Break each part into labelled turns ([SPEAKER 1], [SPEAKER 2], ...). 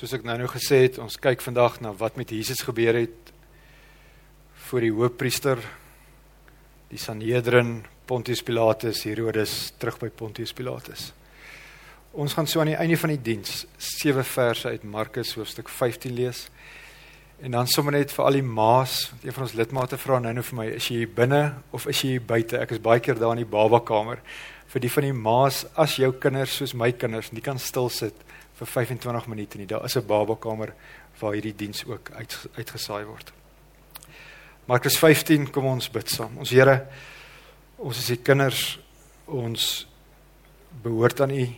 [SPEAKER 1] soos ek nou nou gesê het, ons kyk vandag na wat met Jesus gebeur het voor die hoofpriester, die Sanhedrin, Pontius Pilatus, Herodes terug by Pontius Pilatus. Ons gaan so aan die einde van die diens sewe verse uit Markus hoofstuk 15 lees. En dan sommer net vir al die maas, want een van ons lidmate vra nou nou vir my, is jy hier binne of is jy hier buite? Ek is baie keer daar in die babakamer. Vir die van die maas, as jou kinders soos my kinders, nie kan stil sit vir 25 minute nie. Daar is 'n babakamer waar hierdie diens ook uit, uitgesaai word. Markus 15, kom ons bid saam. Ons Here, ons is die kinders, ons behoort aan U.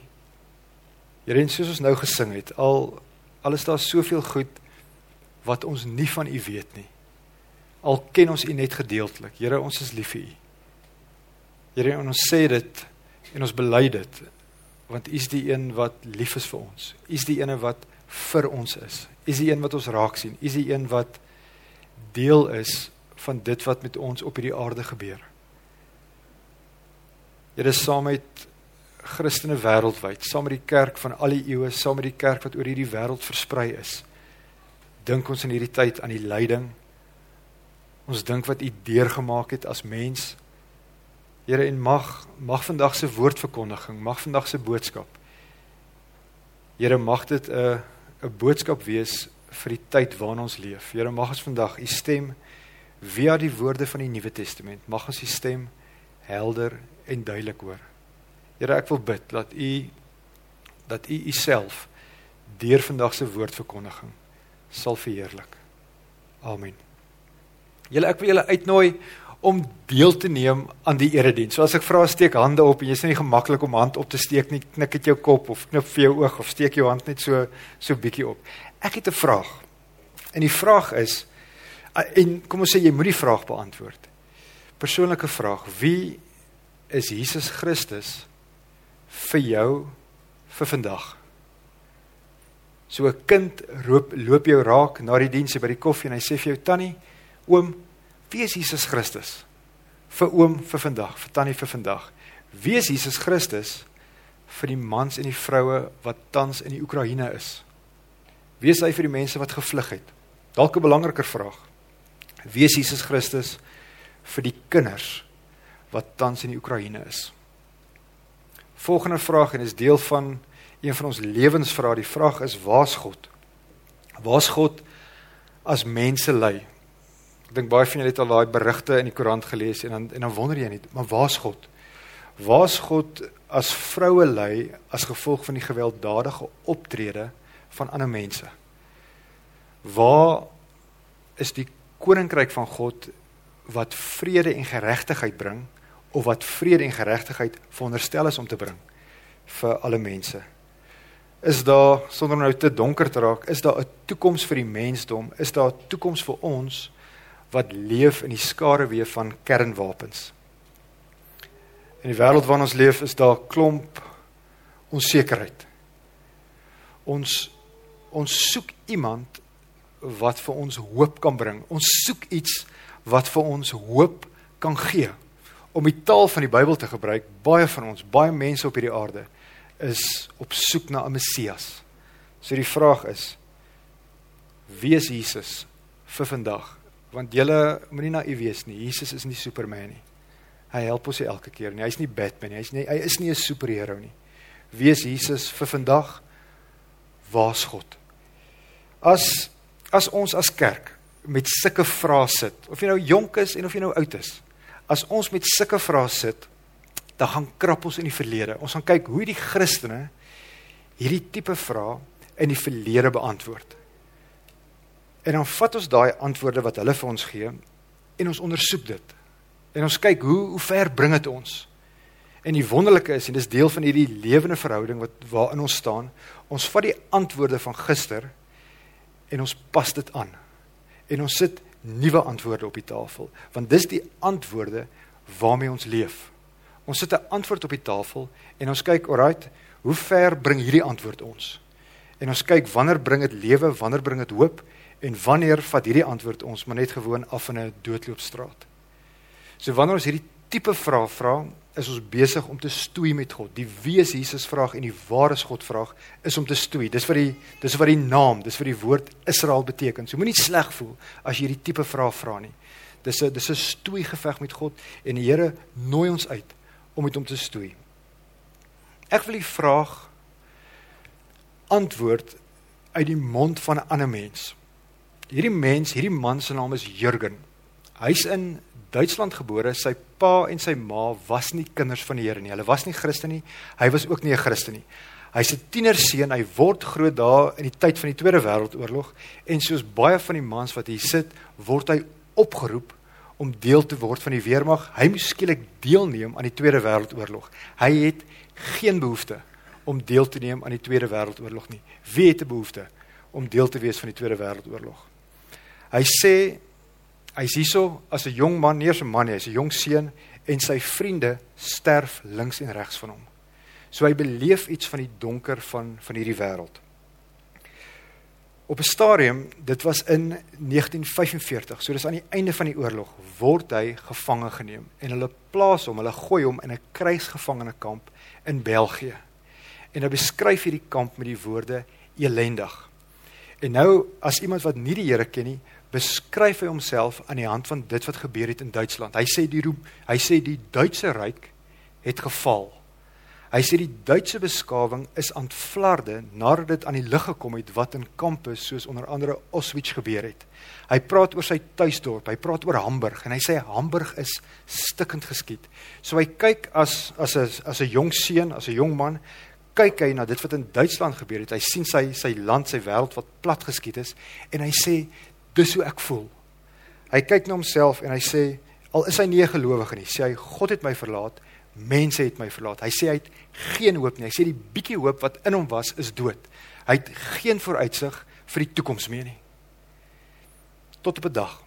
[SPEAKER 1] Here, en soos ons nou gesing het, al alles daar soveel goed wat ons nie van U weet nie. Al ken ons U net gedeeltelik. Here, ons is lief vir U. Here, ons sê dit en ons bely dit want U is die een wat lief is vir ons. U is die een wat vir ons is. U is die een wat ons raak sien. U is die een wat deel is van dit wat met ons op hierdie aarde gebeur. Here, saam met Christene wêreldwyd, saam met die kerk van al die eeue, saam met die kerk wat oor hierdie wêreld versprei is dink ons in hierdie tyd aan die lyding. Ons dink wat U deurgemaak het as mens. Here en mag mag vandag se woordverkondiging, mag vandag se boodskap. Here mag dit 'n 'n boodskap wees vir die tyd waarin ons leef. Here mag ons vandag U stem via die woorde van die Nuwe Testament, mag ons U stem helder en duidelik hoor. Here ek wil bid dat U dat U Uself deur vandag se woordverkondiging sal verheerlik. Amen. Julle ek wil julle uitnooi om deel te neem aan die erediens. So as ek vra steek hande op en jy's nie gemaklik om hand op te steek nie, knik dit jou kop of knip vir jou oog of steek jou hand net so so bietjie op. Ek het 'n vraag. En die vraag is en kom ons sê jy moet die vraag beantwoord. Persoonlike vraag: Wie is Jesus Christus vir jou vir vandag? So 'n kind roep loop jou raak na die diens by die koffie en hy sê vir jou tannie, oom, wie is Jesus Christus? Vir oom vir vandag, vir tannie vir vandag. Wie is Jesus Christus vir die mans en die vroue wat tans in die Oekraïne is? Wie is hy vir die mense wat gevlug het? Dalk 'n belangriker vraag. Wie is Jesus Christus vir die kinders wat tans in die Oekraïne is? Volgende vraag en is deel van een van ons lewensvrae. Die vraag is: Waar's God? Waar's God as mense ly? Ek dink baie van julle het al daai berigte in die koerant gelees en dan en dan wonder jy net, maar waar's God? Waar's God as vroue ly as gevolg van die gewelddadige optrede van ander mense? Waar is die koninkryk van God wat vrede en geregtigheid bring of wat vrede en geregtigheid veronderstel is om te bring vir alle mense? Is daar sonder nou te donker te raak, is daar 'n toekoms vir die mensdom? Is daar 'n toekoms vir ons wat leef in die skaduwee van kernwapens? In die wêreld waarin ons leef, is daar klomp onsekerheid. Ons ons soek iemand wat vir ons hoop kan bring. Ons soek iets wat vir ons hoop kan gee. Om die taal van die Bybel te gebruik, baie van ons, baie mense op hierdie aarde is op soek na 'n Messias. So die vraag is: Wie is Jesus vir vandag? Want julle moenie naïef wees nie. Jesus is nie Superman nie. Hy help ons elke keer nie. Hy's nie Batman nie. Hy's nie hy is nie 'n superheld nie. Wie is Jesus vir vandag? Waar's God? As as ons as kerk met sulke vrae sit, of jy nou jonk is en of jy nou oud is, as ons met sulke vrae sit, dan gaan krap ons in die verlede. Ons gaan kyk hoe die Christene hierdie tipe vrae in die verlede beantwoord. En dan vat ons daai antwoorde wat hulle vir ons gee en ons ondersoek dit. En ons kyk hoe hoe ver bring dit ons? En die wonderlike is en dis deel van hierdie lewende verhouding wat waarin ons staan, ons vat die antwoorde van gister en ons pas dit aan. En ons sit nuwe antwoorde op die tafel, want dis die antwoorde waarmee ons leef. Ons sit 'n antwoord op die tafel en ons kyk, alright, hoe ver bring hierdie antwoord ons? En ons kyk wanneer bring dit lewe, wanneer bring dit hoop en wanneer vat hierdie antwoord ons maar net gewoon af in 'n doodloopstraat. So wanneer ons hierdie tipe vrae vra, is ons besig om te stoei met God. Die wie is Jesus vraag en die waar is God vraag is om te stoei. Dis vir die dis wat die naam, dis vir die woord Israel beteken. So moenie sleg voel as jy hierdie tipe vrae vra nie. Dis 'n dis 'n stoei geveg met God en die Here nooi ons uit om met hom te stoei. Ek wil die vraag antwoord uit die mond van 'n ander mens. Hierdie mens, hierdie man se naam is Jurgen. Hy's in Duitsland gebore. Sy pa en sy ma was nie kinders van die Here nie. Hulle was nie Christen nie. Hy was ook nie 'n Christen nie. Hy's 'n tienerseun. Hy word groot daar in die tyd van die Tweede Wêreldoorlog en soos baie van die mans wat hier sit, word hy opgeroep om deel te word van die weermag. Hy moes skielik deelneem aan die Tweede Wêreldoorlog. Hy het geen behoefte om deel te neem aan die Tweede Wêreldoorlog nie. Wie het 'n behoefte om deel te wees van die Tweede Wêreldoorlog? Hy sê hy's hierso as 'n jong man, nie eens 'n man nie, hy's 'n jong seun en sy vriende sterf links en regs van hom. So hy beleef iets van die donker van van hierdie wêreld. Op 'n stadium, dit was in 1945, so dis aan die einde van die oorlog, word hy gevange geneem en hulle plaas hom, hulle gooi hom in 'n krygsgevangenekamp in België. En hy beskryf hierdie kamp met die woorde elendig. En nou as iemand wat nie die Here ken nie, beskryf hy homself aan die hand van dit wat gebeur het in Duitsland. Hy sê die hy sê die Duitse ryk het geval. Hy sê die Duitse beskawing is aantvlarde nadat dit aan die lig gekom het wat in kampe soos onder andere Auschwitz gebeur het. Hy praat oor sy tuisdorp, hy praat oor Hamburg en hy sê Hamburg is stikkend geskiet. So hy kyk as as 'n as 'n jong seun, as 'n jong man, kyk hy na dit wat in Duitsland gebeur het. Hy sien sy sy land, sy wêreld wat plat geskiet is en hy sê dis hoe ek voel. Hy kyk na homself en hy sê al is hy nie 'n gelowige nie, sê hy God het my verlaat mense het my verlaat. Hy sê hy het geen hoop nie. Hy sê die bietjie hoop wat in hom was is dood. Hy het geen vooruitsig vir die toekoms meer nie. Tot op 'n dag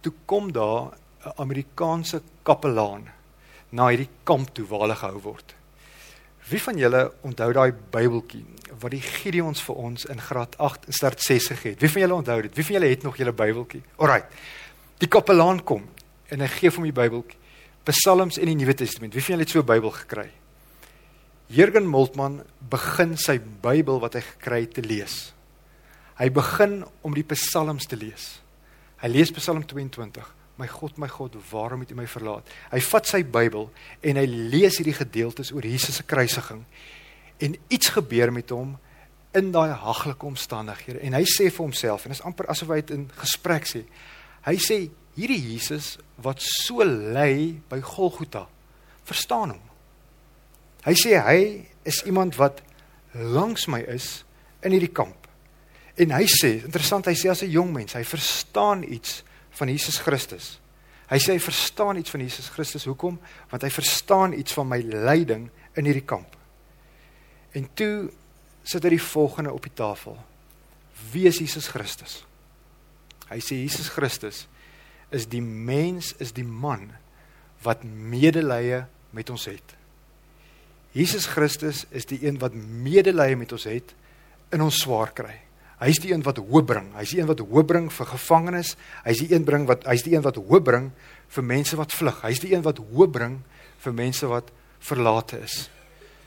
[SPEAKER 1] toe kom daar 'n Amerikaanse kapelaan na hierdie kamp toe waar hulle gehou word. Wie van julle onthou daai Bybeltjie wat die Gideons vir ons in graad 8 en start 6 gegee het? Wie van julle onthou dit? Wie van julle het nog julle Bybeltjie? Alraai. Die kapelaan kom en hy gee vir hom die Bybeltjie. Psalms en die Nuwe Testament. Wie van julle het so 'n Bybel gekry? Jürgen Moltmann begin sy Bybel wat hy gekry het te lees. Hy begin om die Psalms te lees. Hy lees Psalm 22. My God, my God, waarom het U my verlaat? Hy vat sy Bybel en hy lees hierdie gedeeltes oor Jesus se kruisiging. En iets gebeur met hom in daai haglike omstandighede en hy sê vir homself en dit is amper asof hy dit in gesprek sê. Hy sê hierdie Jesus wat so ly by Golgotha, verstaan hom. Hy sê hy is iemand wat langs my is in hierdie kamp. En hy sê, interessant, hy sê as 'n jong mens, hy verstaan iets van Jesus Christus. Hy sê hy verstaan iets van Jesus Christus. Hoekom? Want hy verstaan iets van my lyding in hierdie kamp. En toe sit hy die volgende op die tafel. Wie is Jesus Christus? Hy sê Jesus Christus is die mens is die man wat medelee met ons het. Jesus Christus is die een wat medelee met ons het in ons swaar kry. Hy's die een wat hoop bring. Hy's die een wat hoop bring vir gevangenes. Hy's die een bring wat hy's die een wat hoop bring vir mense wat vlug. Hy's die een wat hoop bring vir mense wat verlate is.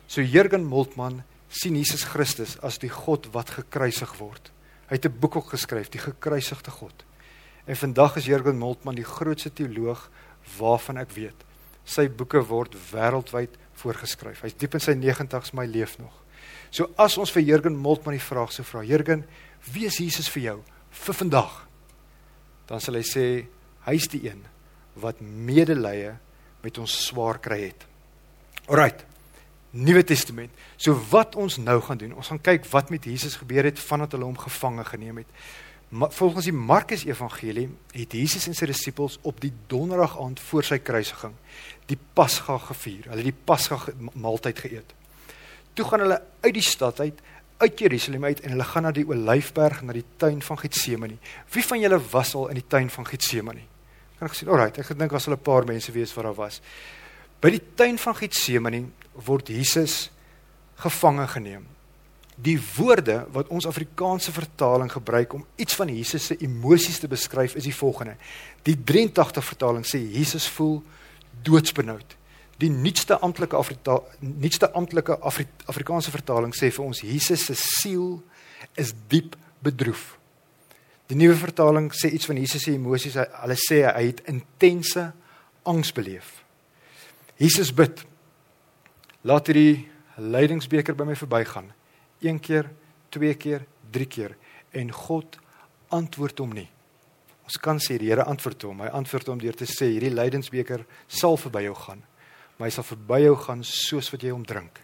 [SPEAKER 1] So Jürgen Moltmann sien Jesus Christus as die God wat gekruisig word. Hy het 'n boek ook geskryf, die gekruisigde God. En vandag is Jürgen Moltmann die grootste teoloog waarvan ek weet. Sy boeke word wêreldwyd voorgeskryf. Hy's diep in sy 90's, maar hy leef nog. So as ons vir Jürgen Moltmann die vraag sou vra, Jürgen, wie is Jesus vir jou vir vandag? Dan sal hy sê hy's die een wat medelee met ons swaar kry het. Alraight. Nuwe Testament. So wat ons nou gaan doen, ons gaan kyk wat met Jesus gebeur het vandat hulle hom gevange geneem het volgens die Markus Evangelie het Jesus en sy disippels op die donderdag aand voor sy kruisiging die Pasga gevier. Hulle het die Pasga maaltyd geëet. Toe gaan hulle uit die stad uit, uit Jerusalem uit en hulle gaan na die Olyfberg, na die tuin van Getsemane. Wie van julle was al in die tuin van Getsemane? Kan ek gesien? Alraai, ek gedink was hulle 'n paar mense wees wat daar was. By die tuin van Getsemane word Jesus gevange geneem die woorde wat ons Afrikaanse vertaling gebruik om iets van Jesus se emosies te beskryf is die volgende. Die 83 vertaling sê Jesus voel doodsbenoud. Die nuutste amptelike Afrika nuutste amptelike Afri Afrikaanse vertaling sê vir ons Jesus se siel is diep bedroef. Die nuwe vertaling sê iets van Jesus se emosies. Hulle sê hy het intense angs beleef. Jesus bid. Laat hierdie lydingsbeker by my verbygaan. Een keer, twee keer, drie keer en God antwoord hom nie. Ons kan sê die Here antwoord hom. Hy antwoord hom deur te sê hierdie lydingsbeker sal verby jou gaan, maar hy sal verby jou gaan soos wat jy hom drink.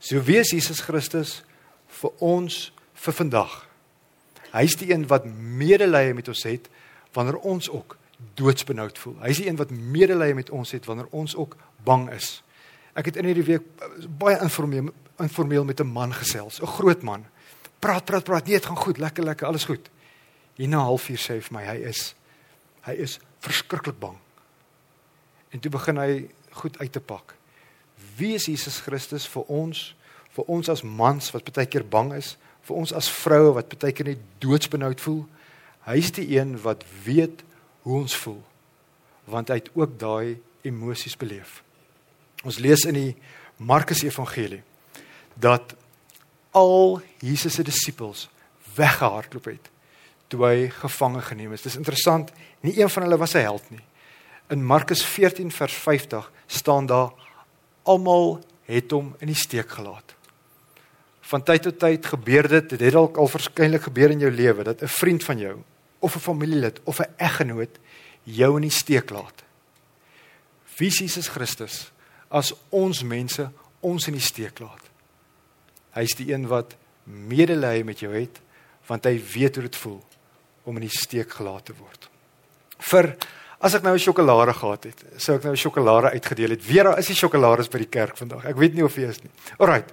[SPEAKER 1] So wees Jesus Christus vir ons vir vandag. Hy's die een wat medelee met ons het wanneer ons ook doodsbenoud voel. Hy's die een wat medelee met ons het wanneer ons ook bang is. Ek het in hierdie week baie informeel informeel met 'n man gesels, 'n groot man. Praat, praat, praat. Nee, dit gaan goed, lekker, lekker, alles goed. Hier na 0.5 sê hy vir my hy is hy is verskriklik bang. En toe begin hy goed uit te pak. Wie is Jesus Christus vir ons? Vir ons as mans wat baie keer bang is, vir ons as vroue wat baie keer net doodsbenoud voel. Hy's die een wat weet hoe ons voel. Want hy het ook daai emosies beleef. Ons lees in die Markus Evangelie dat al Jesus se disippels weggehardloop het toe hy gevange geneem is. Dis interessant, nie een van hulle was 'n held nie. In Markus 14 vers 50 staan daar almal het hom in die steek gelaat. Van tyd tot tyd gebeur dit, dit het dalk al verskeidelik gebeur in jou lewe dat 'n vriend van jou of 'n familielid of 'n eggenoot jou in die steek laat. Wie is Jesus Christus as ons mense ons in die steek laat? Hy's die een wat medelee met jou het want hy weet hoe dit voel om in die steek gelaat te word. Vir as ek nou 'n sjokolade gehad het, sou ek nou 'n sjokolade uitgedeel het. Weer daar is die sjokolades by die kerk vandag. Ek weet nie of jy is nie. Alraight.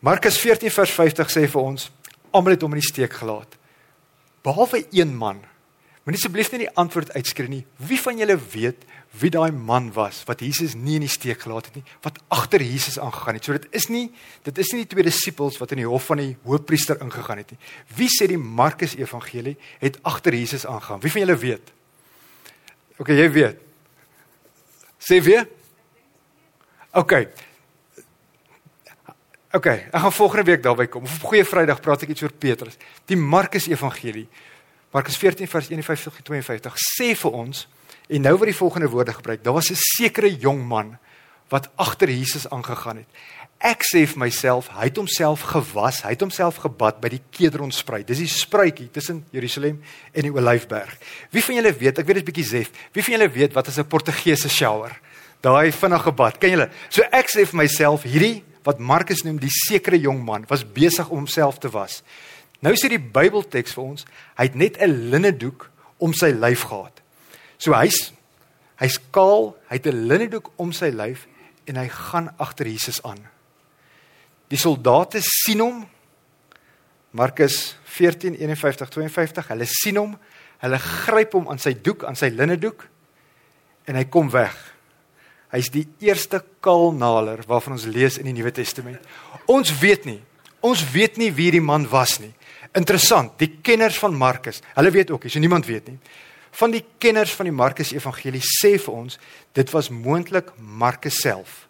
[SPEAKER 1] Markus 14 vers 50 sê vir ons almal het hom in die steek gelaat. Behalwe een man. Moenie asseblief net die antwoord uitskree nie. Wie van julle weet wie daai man was wat Jesus nie in die steek gelaat het nie, wat agter Jesus aangegaan het. So dit is nie dit is nie die twee disippels wat in die hof van die hoofpriester ingegaan het nie. Wie sê die Markus Evangelie het agter Jesus aangegaan? Wie van julle weet? OK, jy weet. Sê weer? OK. OK, ek gaan volgende week daarby kom. Of op goeie Vrydag praat ek iets oor Petrus. Die Markus Evangelie. Markus 14 vers 51 tot 52 sê vir ons En nou word die volgende woorde gebruik. Daar was 'n sekere jong man wat agter Jesus aangegaan het. Ek sê vir myself, hy het homself gewas, hy het homself gebad by die Kedronspruit. Dis die spruitjie tussen Jerusalem en die Olyfberg. Wie van julle weet, ek weet dit is bietjie sef. Wie van julle weet wat is 'n Portugese shower? Daai vinnige bad. Ken julle? So ek sê vir myself, hierdie wat Markus noem die sekere jong man was besig om homself te was. Nou sê die Bybelteks vir ons, hy het net 'n linnedoek om sy lyf gehad. So hy's hy's kaal, hy het 'n linnedoek om sy lyf en hy gaan agter Jesus aan. Die soldate sien hom. Markus 14:51-52. Hulle sien hom. Hulle gryp hom aan sy doek, aan sy linnedoek en hy kom weg. Hy's die eerste kaalnaler waarvan ons lees in die Nuwe Testament. Ons weet nie. Ons weet nie wie die man was nie. Interessant, die kenners van Markus, hulle weet ook nie, so niemand weet nie van die kenners van die Markus Evangelie sê vir ons dit was moontlik Markus self.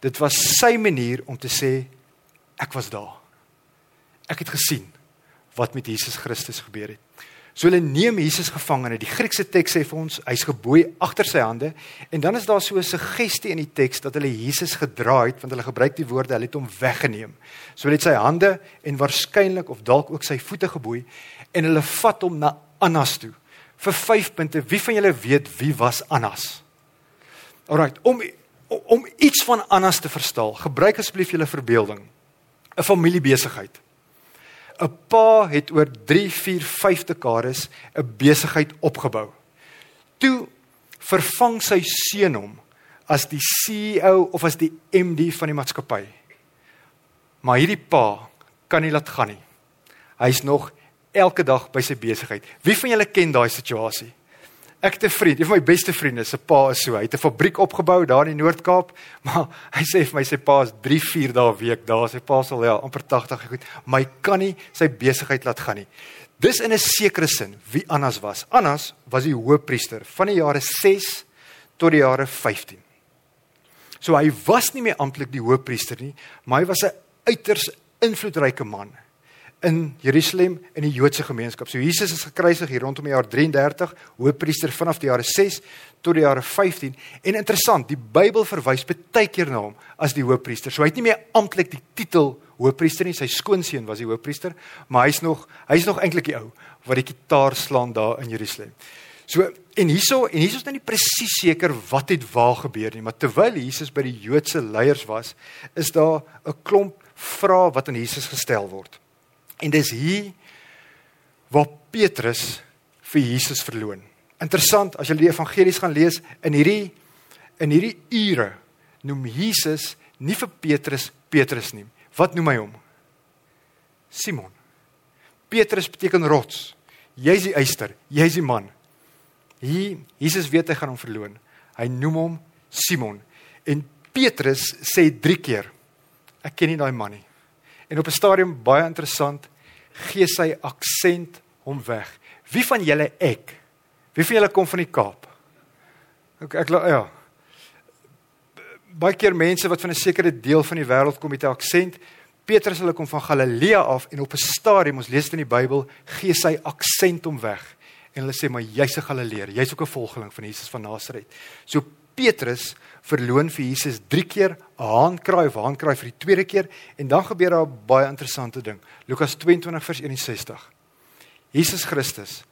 [SPEAKER 1] Dit was sy manier om te sê ek was daar. Ek het gesien wat met Jesus Christus gebeur het. So hulle neem Jesus gevangene. Die Griekse teks sê vir ons hy's geboei agter sy hande en dan is daar so 'n suggestie in die teks dat hulle Jesus gedraai het want hulle gebruik die woorde hulle het hom weggeneem. So hulle het sy hande en waarskynlik of dalk ook sy voete geboei en hulle vat hom na Annas toe vir 5 punte. Wie van julle weet wie was Annas? Alraight, om om iets van Annas te verstaan, gebruik asseblief julle verbeelding. 'n Familiebesigheid. 'n Pa het oor 3, 4, 5 dekades 'n besigheid opgebou. Toe vervang sy seun hom as die CEO of as die MD van die maatskappy. Maar hierdie pa kan nie laat gaan nie. Hy's nog elke dag by sy besigheid. Wie van julle ken daai situasie? Ek het 'n vriend, een van my beste vriende, se pa is so. Hy het 'n fabriek opgebou daar in die Noord-Kaap, maar hy sê vir my sy pa is 3, 4 dae week daar. Sy pa sal ja, amper 80 goed, maar hy kan nie sy besigheid laat gaan nie. Dis in 'n sekere sin wie Annas was. Annas was die hoofpriester van die jare 6 tot die jare 15. So hy was nie meer amptelik die hoofpriester nie, maar hy was 'n uiters invloedryke man in Jerusalem in die Joodse gemeenskap. So Jesus is gekruisig hier rondom die jaar 33, hoofpriester vanaf die jare 6 tot die jare 15. En interessant, die Bybel verwys baie keer na hom as die hoofpriester. So hy het nie meer amptelik die titel hoofpriester nie, sy skoonseun was die hoofpriester, maar hy's nog hy's nog eintlik die ou wat die kitaar slaan daar in Jerusalem. So en hierso en hierso is nou nie presies seker wat het waar gebeur nie, maar terwyl Jesus by die Joodse leiers was, is daar 'n klomp vrae wat aan Jesus gestel word. En dis hier waar Petrus vir Jesus verloon. Interessant as jy die evangelies gaan lees in hierdie in hierdie ure noem Jesus nie vir Petrus Petrus nie. Wat noem hy hom? Simon. Petrus beteken rots. Jy's die eyster, jy's die man. Hier Jesus weet hy gaan hom verloon. Hy noem hom Simon. En Petrus sê 3 keer ek ken nie daai man nie. En op 'n stadium baie interessant gee sy aksent hom weg. Wie van julle ek? Wie van julle kom van die Kaap? Ek ek ja. Baie keer mense wat van 'n sekere deel van die wêreld kom met 'n aksent. Petrus hulle kom van Galilea af en op 'n stadium ons lees dit in die Bybel gee sy aksent hom weg en hulle sê maar jy's 'n Galileer, jy's ook 'n volgeling van Jesus van Nasaret. So Petrus verloon vir Jesus 3 keer 'n haankraai of haankraai vir die tweede keer en dan gebeur daar 'n baie interessante ding. Lukas 22 vers 61. Jesus Christus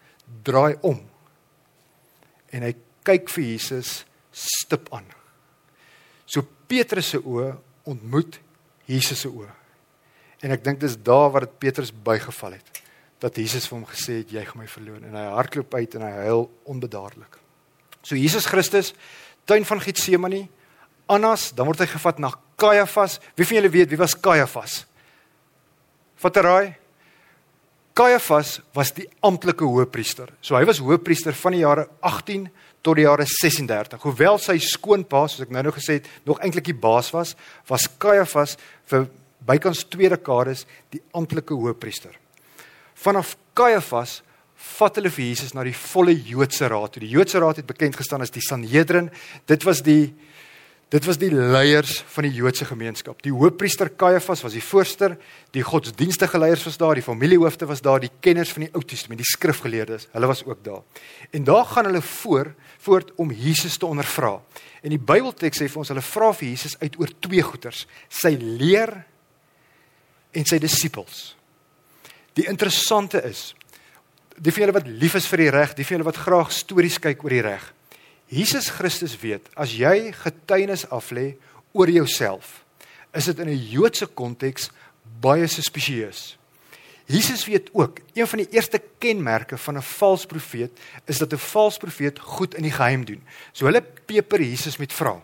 [SPEAKER 1] draai om en hy kyk vir Jesus stip aan. So Petrus se oë ontmoet Jesus se oë. En ek dink dis daar waar dit Petrus bygeval het dat Jesus vir hom gesê het jy gaan my verloon en hy hardloop uit en hy huil onbedaarlik. So Jesus Christus tuin van Getsemane, Annas, dan word hy gevat na Kajafas. Wie van julle weet wie was Kajafas? Vat 'n raai. Kajafas was die amptelike hoofpriester. So hy was hoofpriester van die jare 18 tot die jare 36. Hoewel sy skoonpa, soos ek nou-nou gesê het, nog eintlik die baas was, was Kajafas vir bykans twee dekades die amptelike hoofpriester. Vanaf Kajafas vat hulle vir Jesus na die volle Joodse raad. Die Joodse raad het bekend gestaan as die Sanhedrin. Dit was die dit was die leiers van die Joodse gemeenskap. Die hoofpriester Kajafas was die voorste, die godsdienstige leiers was daar, die familiehoofde was daar, die kenners van die Ou Testament, die skrifgeleerdes, hulle was ook daar. En daar gaan hulle voor voort om Jesus te ondervra. En die Bybelteks sê vir ons hulle vra vir Jesus uit oor twee goeters: sy leer en sy disippels. Die interessante is, die van julle wat lief is vir die reg, die van julle wat graag stories kyk oor die reg. Jesus Christus weet as jy getuienis aflê oor jouself, is dit in 'n Joodse konteks baie suspisieus. Jesus weet ook, een van die eerste kenmerke van 'n vals profeet is dat 'n vals profeet goed in die geheim doen. So hulle peper Jesus met vrae.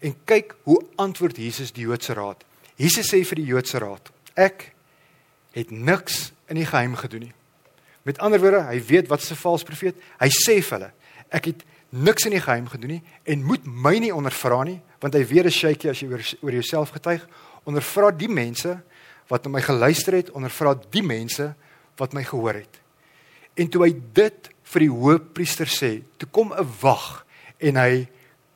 [SPEAKER 1] En kyk hoe antwoord Jesus die Joodse raad. Jesus sê vir die Joodse raad: Ek het niks in die geheim gedoen nie. Met ander woorde, hy weet wat 'n valse profeet. Hy sê vir hulle, ek het niks in die geheim gedoen nie en moet my nie ondervra nie, want hy weet 'n shaky as jy oor, oor jouself getuig, ondervra die mense wat my geluister het, ondervra die mense wat my gehoor het. En toe hy dit vir die hoofpriester sê, toe kom 'n wag en hy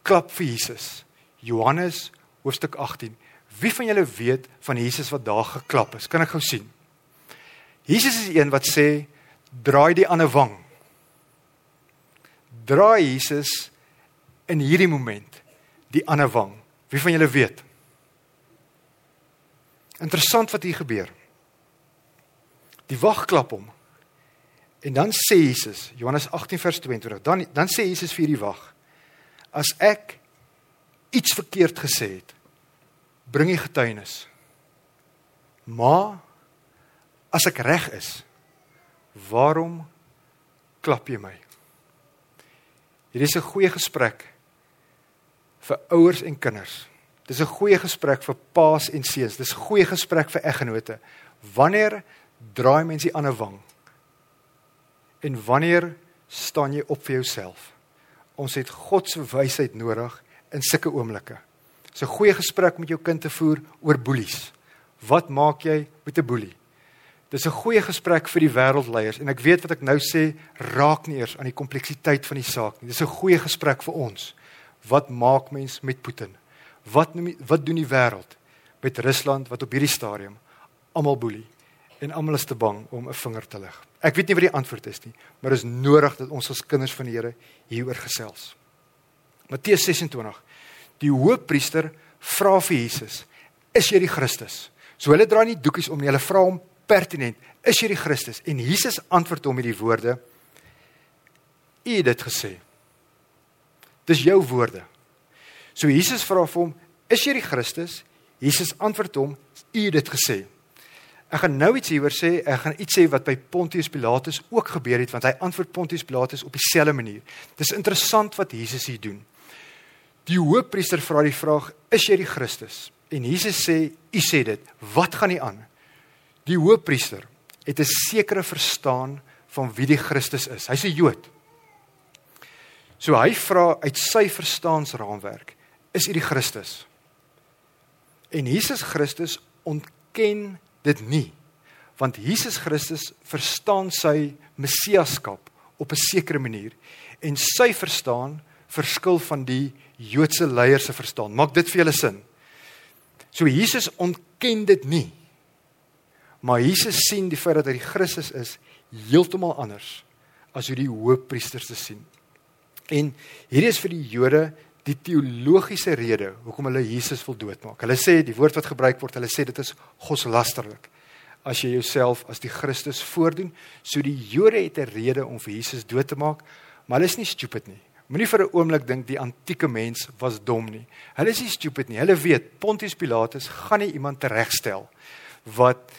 [SPEAKER 1] klap vir Jesus. Johannes hoofstuk 18. Wie van julle weet van Jesus wat daar geklap is? Kan ek gou sien? Jesus is een wat sê draai die ander wang. Draai Jesus in hierdie moment die ander wang. Wie van julle weet? Interessant wat hier gebeur. Die wag klap hom. En dan sê Jesus, Johannes 18 vers 22, dan dan sê Jesus vir die wag: As ek iets verkeerd gesê het, bring jy getuienis. Maar as ek reg is, Waarom klap jy my? Hierdie is 'n goeie gesprek vir ouers en kinders. Dis 'n goeie gesprek vir paas en seuns. Dis 'n goeie gesprek vir eggenote. Wanneer draai mens die ander wang? En wanneer staan jy op vir jouself? Ons het God se wysheid nodig in sulke oomblikke. 'n goeie gesprek met jou kind te voer oor boelies. Wat maak jy met 'n boelie? Dis 'n goeie gesprek vir die wêreldleiers en ek weet wat ek nou sê raak nie eers aan die kompleksiteit van die saak nie. Dis 'n goeie gesprek vir ons. Wat maak mens met Putin? Wat noem wat doen die wêreld met Rusland wat op hierdie stadium almal boelie en almal is te bang om 'n vinger te lig? Ek weet nie wat die antwoord is nie, maar dit is nodig dat ons as kinders van die Here hieroor gesels. Matteus 26. Die hoofpriester vra vir Jesus: "Is jy die Christus?" So hulle dra nie doekies om nie, hulle vra hom pertinent: "Is jy die Christus?" En Jesus antwoord hom met die woorde: "U het dit gesê." Dis jou woorde. So Jesus vra vir hom: "Is jy die Christus?" Jesus antwoord hom: "U het dit gesê." Ek gaan nou iets hieroor sê. Ek gaan iets sê wat by Pontius Pilatus ook gebeur het want hy antwoord Pontius Pilatus op dieselfde manier. Dis interessant wat Jesus hier doen. Die hoofpriester vra die vraag: "Is jy die Christus?" En Jesus sê: "U sê dit. Wat gaan nie aan?" Die hoofpriester het 'n sekere verstaan van wie die Christus is. Hy's 'n Jood. So hy vra uit sy verstaansraamwerk: "Is u die Christus?" En Jesus Christus ontken dit nie, want Jesus Christus verstaan sy messiaskap op 'n sekere manier en sy verstaan verskil van die Joodse leiers se verstaan. Maak dit vir julle sin? So Jesus ontken dit nie. Maar Jesus sien die feit dat hy die Christus is heeltemal anders as hoe die hoofpriesters dit sien. En hierdie is vir die Jode die teologiese rede hoekom hulle Jesus wil doodmaak. Hulle sê die woord wat gebruik word, hulle sê dit is godslasterlik. As jy jouself as die Christus voordoen, so die Jode het 'n rede om vir Jesus dood te maak, maar hulle is nie stupid nie. Moenie vir 'n oomblik dink die antieke mens was dom nie. Hulle is nie stupid nie. Hulle weet Pontius Pilatus gaan nie iemand teregstel wat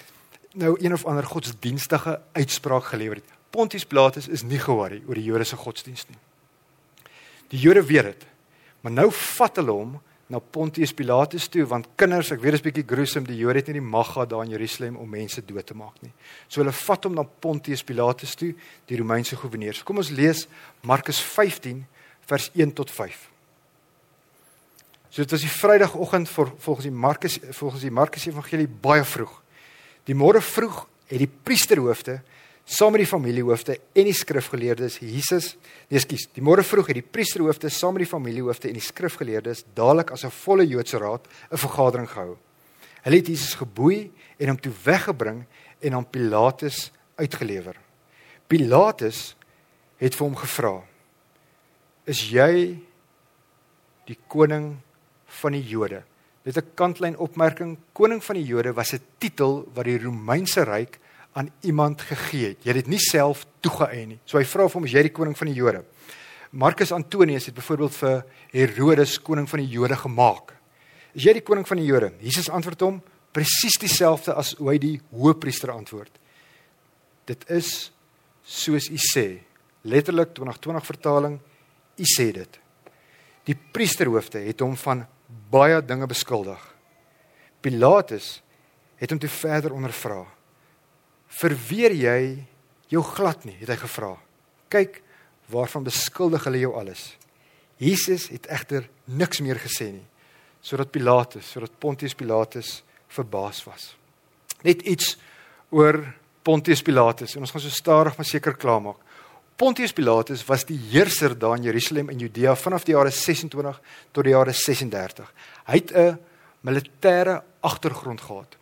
[SPEAKER 1] nou een of ander godsdienstige uitspraak gelewer het. Pontius Pilatus is nie ge-worry oor die Jode se godsdienst nie. Die Jode weet dit. Maar nou vat hulle hom na Pontius Pilatus toe want kinders, ek weet dit is bietjie gruesome, die Jode het nie die mag gehad daar in Jerusalem om mense dood te maak nie. So hulle vat hom na Pontius Pilatus toe, die Romeinse goewerneur. So kom ons lees Markus 15 vers 1 tot 5. So dit was die Vrydagoggend vir volgens die Markus volgens die Markus Evangelie baie vroeg. Die môre vroeg het die priesterhoofde saam met die familiehoofde en die skrifgeleerdes Jesus, nee skus, die môre vroeg het die priesterhoofde saam met die familiehoofde en die skrifgeleerdes dadelik as 'n volle Joodse raad 'n vergadering gehou. Hulle het Jesus geboei en hom toe weggebring en aan Pilatus uitgelewer. Pilatus het vir hom gevra: "Is jy die koning van die Jode?" Dit 'n kantlyn opmerking, koning van die Jode was 'n titel wat die Romeinse ryk aan iemand gegee het. Jy het dit nie self toegeëien nie. So hy vra vir hom, "Is jy die koning van die Jode?" Marcus Antonius het byvoorbeeld vir Herodes koning van die Jode gemaak. "Is jy die koning van die Jode?" Jesus antwoord hom presies dieselfde as hoe hy die hoofpriester antwoord. "Dit is soos u sê." Letterlik 2020 vertaling, "U sê dit." Die priesterhoofde het hom van baie dinge beskuldig. Pilatus het hom toe verder ondervra verweer jy jou glad nie, het hy gevra. Kyk, waarvan beskuldig hulle jou alles? Jesus het egter niks meer gesê nie, sodat Pilatus, sodat Pontius Pilatus verbaas was. Net iets oor Pontius Pilatus en ons gaan so stadig maar seker klaarmaak. Pontius Pilatus was die heerser daar in Jerusalem en Judea vanaf die jare 26 tot die jare 36. Hy het 'n militêre agtergrond gehad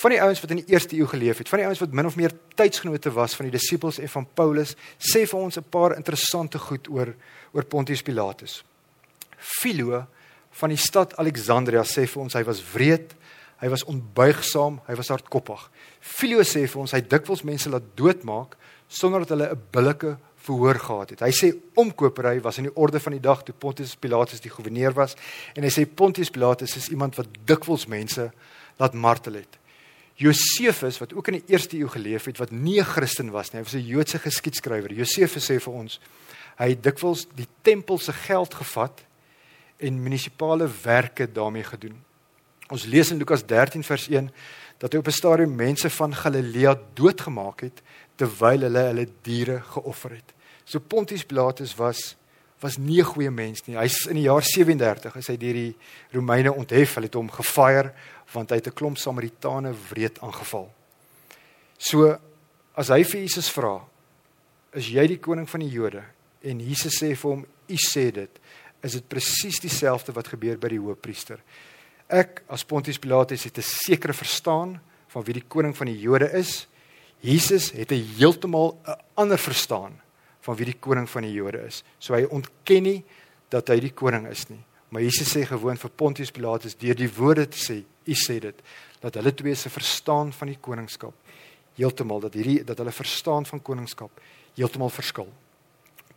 [SPEAKER 1] van die ouens wat in die eerste eeu geleef het, van die ouens wat min of meer tydsgenote was van die disippels en van Paulus, sê vir ons 'n paar interessante goed oor oor Pontius Pilatus. Philo van die stad Alexandria sê vir ons hy was wreed, hy was onbuigsaam, hy was hardkoppig. Philo sê vir ons hy dikwels mense laat doodmaak sonder dat hulle 'n billike verhoor gehad het. Hy sê omkopery was in die orde van die dag toe Pontius Pilatus die goewerneur was en hy sê Pontius Pilatus is iemand wat dikwels mense laat martel het. Josefus wat ook in die eerste eeu geleef het wat nie 'n Christen was nie, hy was 'n Joodse geskiedskrywer. Josefus sê vir ons hy het dikwels die tempel se geld gevat en munisipale werke daarmee gedoen. Ons lees in Lukas 13 vers 1 dat hy op 'n stadium mense van Galilea doodgemaak het terwyl hulle hulle diere geoffer het. So Pontius Pilatus was was nie 'n goeie mens nie. Hy's in die jaar 37 is hy deur die Romeine onthef. Hulle het hom gefire want hy het 'n klomp Samaritane wreed aangeval. So as hy vir Jesus vra, is jy die koning van die Jode? En Jesus sê vir hom, u sê dit, is dit presies dieselfde wat gebeur by die hoofpriester. Ek as Pontius Pilatus het 'n sekere verstaan van wie die koning van die Jode is. Jesus het 'n heeltemal 'n ander verstaan van wie die koning van die Jode is. So hy ontken nie dat hy die koning is nie. Maar Jesus sê gewoon vir Pontius Pilatus deur die woorde te sê, "U sê dit," dat hulle twee se verstaan van die koningskap heeltemal dat hierdie dat hulle verstaan van koningskap heeltemal verskil.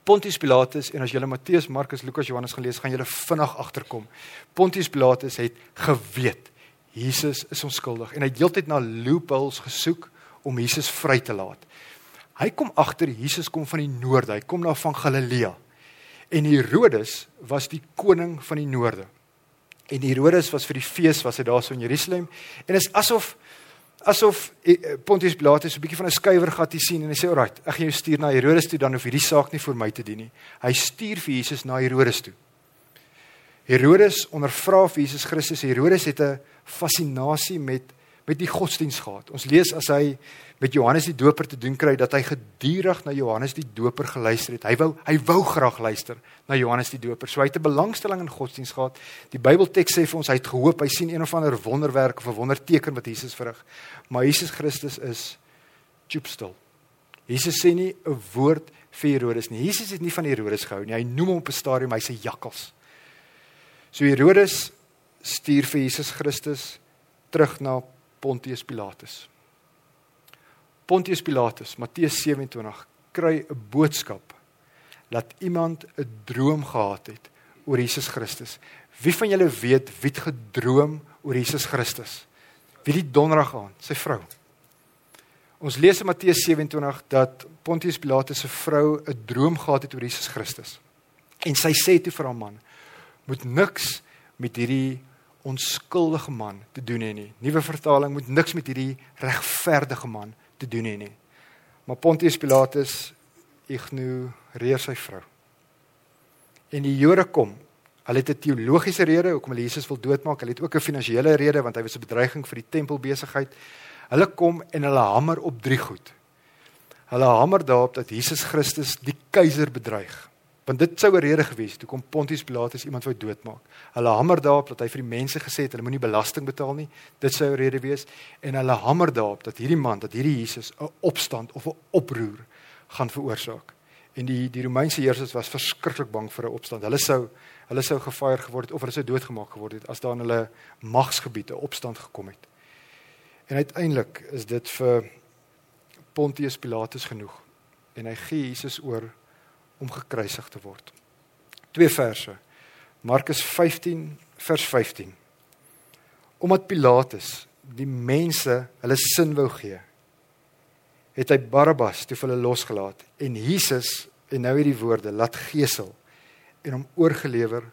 [SPEAKER 1] Pontius Pilatus en as jy Matteus, Markus, Lukas, Johannes gelees, gaan jy vinnig agterkom. Pontius Pilatus het geweet Jesus is onskuldig en hy het heeltyd na loopholes gesoek om Jesus vry te laat. Hy kom agter Jesus kom van die noorde, hy kom na van Galilea. En Herodes was die koning van die noorde. En Herodes was vir die fees was hy daar so in Jerusalem en is asof asof eh, Pontius Pilatus 'n bietjie van 'n skuiwer gehad hier sien en hy sê alraai, ek gaan jou stuur na Herodes toe dan hoef hierdie saak nie vir my te dien nie. Hy stuur vir Jesus na Herodes toe. Herodes ondervra vir Jesus Christus. Herodes het 'n fascinasie met met die godsdiens gehad. Ons lees as hy met Johannes die Doper te doen kry dat hy gedurig na Johannes die Doper geluister het. Hy wou hy wou graag luister na Johannes die Doper. So hy het 'n belangstelling in godsdiens gehad. Die Bybelteks sê vir ons hy het gehoop hy sien een of ander wonderwerk of 'n wonderteken wat Jesus verrig. Maar Jesus Christus is choopstil. Jesus sê nie 'n woord vir Herodes nie. Jesus het nie van Herodes gehou nie. Hy noem hom op 'n stadium hy sê jakkals. So Herodes stuur vir Jesus Christus terug na Pontius Pilatus. Pontius Pilatus, Matteus 27 kry 'n boodskap dat iemand 'n droom gehad het oor Jesus Christus. Wie van julle weet wie het gedroom oor Jesus Christus? Wie die donderdag aan, sy vrou. Ons lees in Matteus 27 dat Pontius Pilatus se vrou 'n droom gehad het oor Jesus Christus. En sy sê toe vir haar man: "Moet niks met hierdie onskuldige man te doen hê nie. Nuwe vertaling moet niks met hierdie regverdige man te doen hê nie. Maar Pontius Pilatus ignoreer sy vrou. En die Jode kom. Hulle het 'n teologiese rede hoekom hulle Jesus wil doodmaak. Hulle het ook 'n finansiële rede want hy was 'n bedreiging vir die tempelbesigheid. Hulle kom en hulle hamer op drie goed. Hulle hamer daarop dat Jesus Christus die keiser bedreig. Want dit sou 'n rede gewees het hoekom Pontius Pilatus iemand wou doodmaak. Hulle hamer daarop dat hy vir die mense gesê het hulle moenie belasting betaal nie. Dit sou 'n rede wees en hulle hamer daarop dat hierdie man, dat hierdie Jesus 'n opstand of 'n oproer gaan veroorsaak. En die die Romeinse heersers was verskriklik bang vir 'n opstand. Hulle sou hulle sou gefire geword het of hulle sou doodgemaak geword het as daar in hulle magsgebiede opstand gekom het. En uiteindelik is dit vir Pontius Pilatus genoeg en hy gee Jesus oor om gekruisig te word. Twee verse. Markus 15 vers 15. Omdat Pilatus die mense hulle sin wou gee, het hy Barabbas te hulle losgelaat en Jesus en nou hierdie woorde laat gesel en hom oorgelewer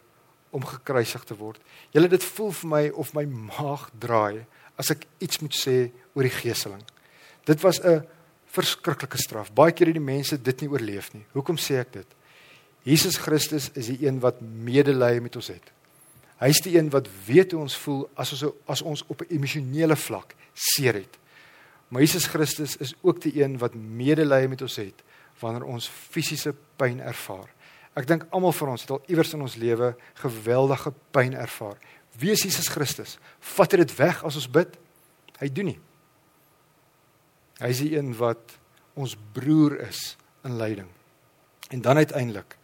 [SPEAKER 1] om gekruisig te word. Julle dit voel vir my of my maag draai as ek iets moet sê oor die geseling. Dit was 'n verskriklike straf. Baie keer het die mense dit nie oorleef nie. Hoekom sê ek dit? Jesus Christus is die een wat medelee met ons het. Hy is die een wat weet hoe ons voel as ons as ons op 'n emosionele vlak seer het. Maar Jesus Christus is ook die een wat medelee met ons het wanneer ons fisiese pyn ervaar. Ek dink almal van ons het al iewers in ons lewe geweldige pyn ervaar. Wie is Jesus Christus? Vat dit weg as ons bid? Hy doen nie. Hy is die een wat ons broer is in lyding. En dan uiteindelik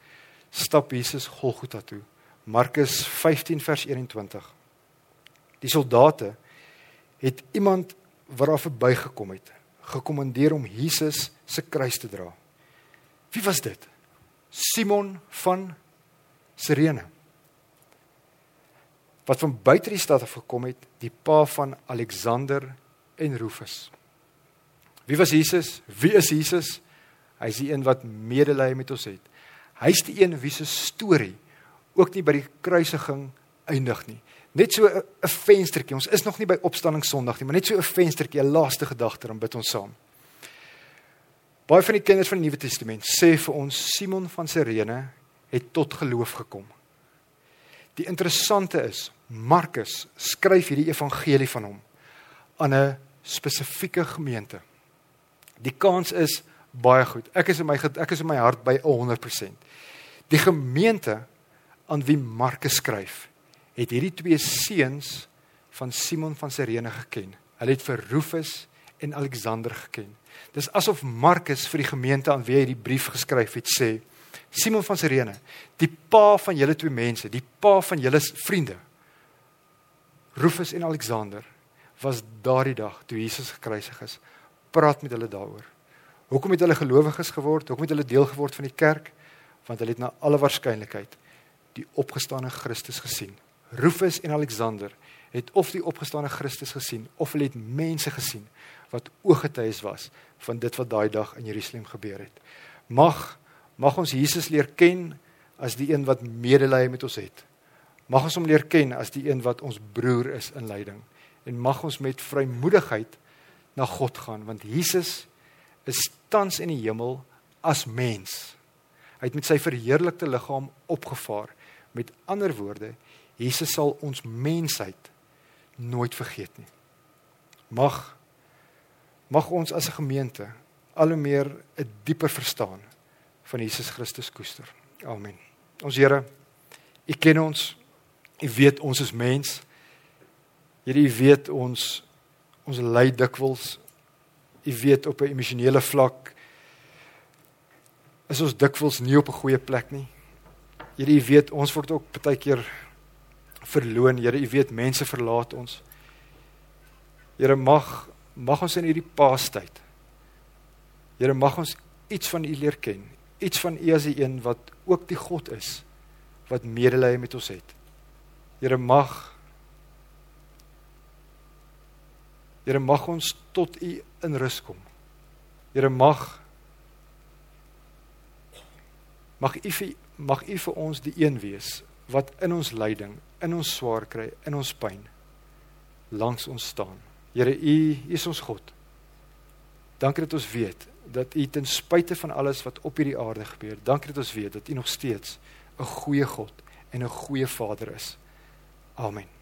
[SPEAKER 1] stap Jesus Golgotha toe. Markus 15 vers 21. Die soldate het iemand wat daar verbygekom het, gekommandeer om Jesus se kruis te dra. Wie was dit? Simon van Sirene. Wat van buite die stad af gekom het, die pa van Alexander en Rufus. Wie was Jesus? Wie is Jesus? Hy is die een wat medelee met ons het. Hy's die een wie se storie ook nie by die kruisiging eindig nie. Net so 'n venstertjie. Ons is nog nie by opstanding Sondag nie, maar net so 'n venstertjie, 'n laaste gedagte dan bid ons saam. Baie van die kinders van die Nuwe Testament sê vir ons Simon van Sirene het tot geloof gekom. Die interessante is, Markus skryf hierdie evangelie van hom aan 'n spesifieke gemeente. Die kans is baie goed. Ek is in my ek is in my hart by 100%. Die gemeente aan wie Markus skryf, het hierdie twee seuns van Simon van Sirene geken. Hulle het vir Rufus en Alexander geken. Dis asof Markus vir die gemeente aan wie hy die brief geskryf het sê: Simon van Sirene, die pa van julle twee mense, die pa van julle vriende, Rufus en Alexander, was daardie dag toe Jesus gekruisig is, praat met hulle daaroor. Hoekom het hulle gelowiges geword? Hoekom het hulle deel geword van die kerk? Want hulle het na alle waarskynlikheid die opgestane Christus gesien. Rufus en Alexander het of die opgestane Christus gesien of hulle het mense gesien wat ooggetuies was van dit wat daai dag in Jerusalem gebeur het. Mag mag ons Jesus leer ken as die een wat medelee met ons het. Mag ons hom leer ken as die een wat ons broer is in lyding en mag ons met vrymoedigheid na God gaan want Jesus is tans in die hemel as mens. Hy het met sy verheerlikte liggaam opgevaar. Met ander woorde, Jesus sal ons mensheid nooit vergeet nie. Mag mag ons as 'n gemeente al hoe meer 'n dieper verstaan van Jesus Christus koester. Amen. Ons Here, U ken ons. U weet ons is mens. Here, U weet ons ons ly dikwels. U weet op 'n emosionele vlak is ons dikwels nie op 'n goeie plek nie. Here, U weet ons word ook baie keer verloon. Here, U weet mense verlaat ons. Here, mag mag ons in hierdie paastyd. Here, mag ons iets van U leer ken. Iets van U as die een wat ook die God is wat medelee met ons het. Here, mag Here, mag ons tot U in rus kom. Here, mag mag U mag U vir ons die een wees wat in ons lyding, in ons swaar kry, in ons pyn langs ons staan. Here, U is ons God. Dankie dat ons weet dat U ten spyte van alles wat op hierdie aarde gebeur, dankie dat ons weet dat U nog steeds 'n goeie God en 'n goeie Vader is. Amen.